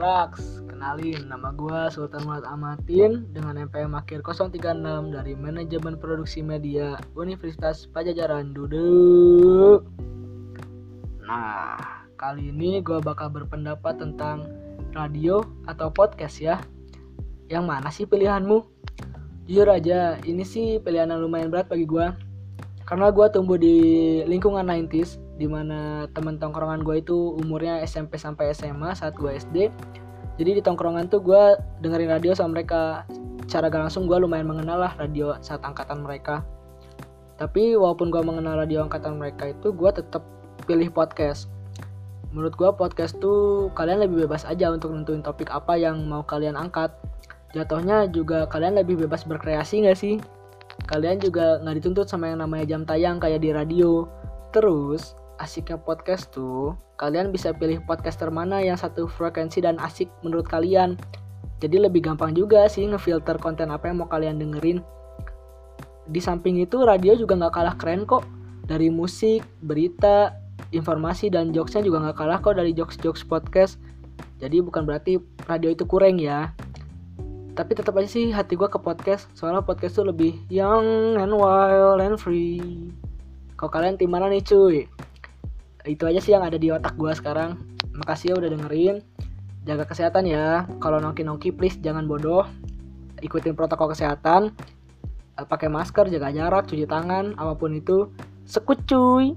Aks Kenalin, nama gue Sultan Muhammad Amatin dengan NPM akhir 036 dari Manajemen Produksi Media Universitas Pajajaran. Duduk. Nah, kali ini gue bakal berpendapat tentang radio atau podcast ya. Yang mana sih pilihanmu? Jujur aja, ini sih pilihan yang lumayan berat bagi gue Karena gue tumbuh di lingkungan 90s di mana teman tongkrongan gue itu umurnya SMP sampai SMA saat gue SD jadi di tongkrongan tuh gue dengerin radio sama mereka. Cara gak langsung gue lumayan mengenal lah radio saat angkatan mereka. Tapi walaupun gue mengenal radio angkatan mereka itu gue tetap pilih podcast. Menurut gue podcast tuh kalian lebih bebas aja untuk nentuin topik apa yang mau kalian angkat. Jatuhnya juga kalian lebih bebas berkreasi gak sih kalian juga nggak dituntut sama yang namanya jam tayang kayak di radio terus asiknya podcast tuh, kalian bisa pilih podcaster mana yang satu frekuensi dan asik menurut kalian. Jadi lebih gampang juga sih ngefilter konten apa yang mau kalian dengerin. Di samping itu radio juga nggak kalah keren kok. Dari musik, berita, informasi dan jokesnya juga nggak kalah kok dari jokes-jokes podcast. Jadi bukan berarti radio itu kurang ya. Tapi tetap aja sih hati gue ke podcast. Soalnya podcast tuh lebih young and wild and free. Kok kalian tim mana nih cuy? itu aja sih yang ada di otak gue sekarang makasih ya udah dengerin jaga kesehatan ya kalau nongki nongki please jangan bodoh ikutin protokol kesehatan pakai masker jaga jarak cuci tangan apa pun itu sekut cuy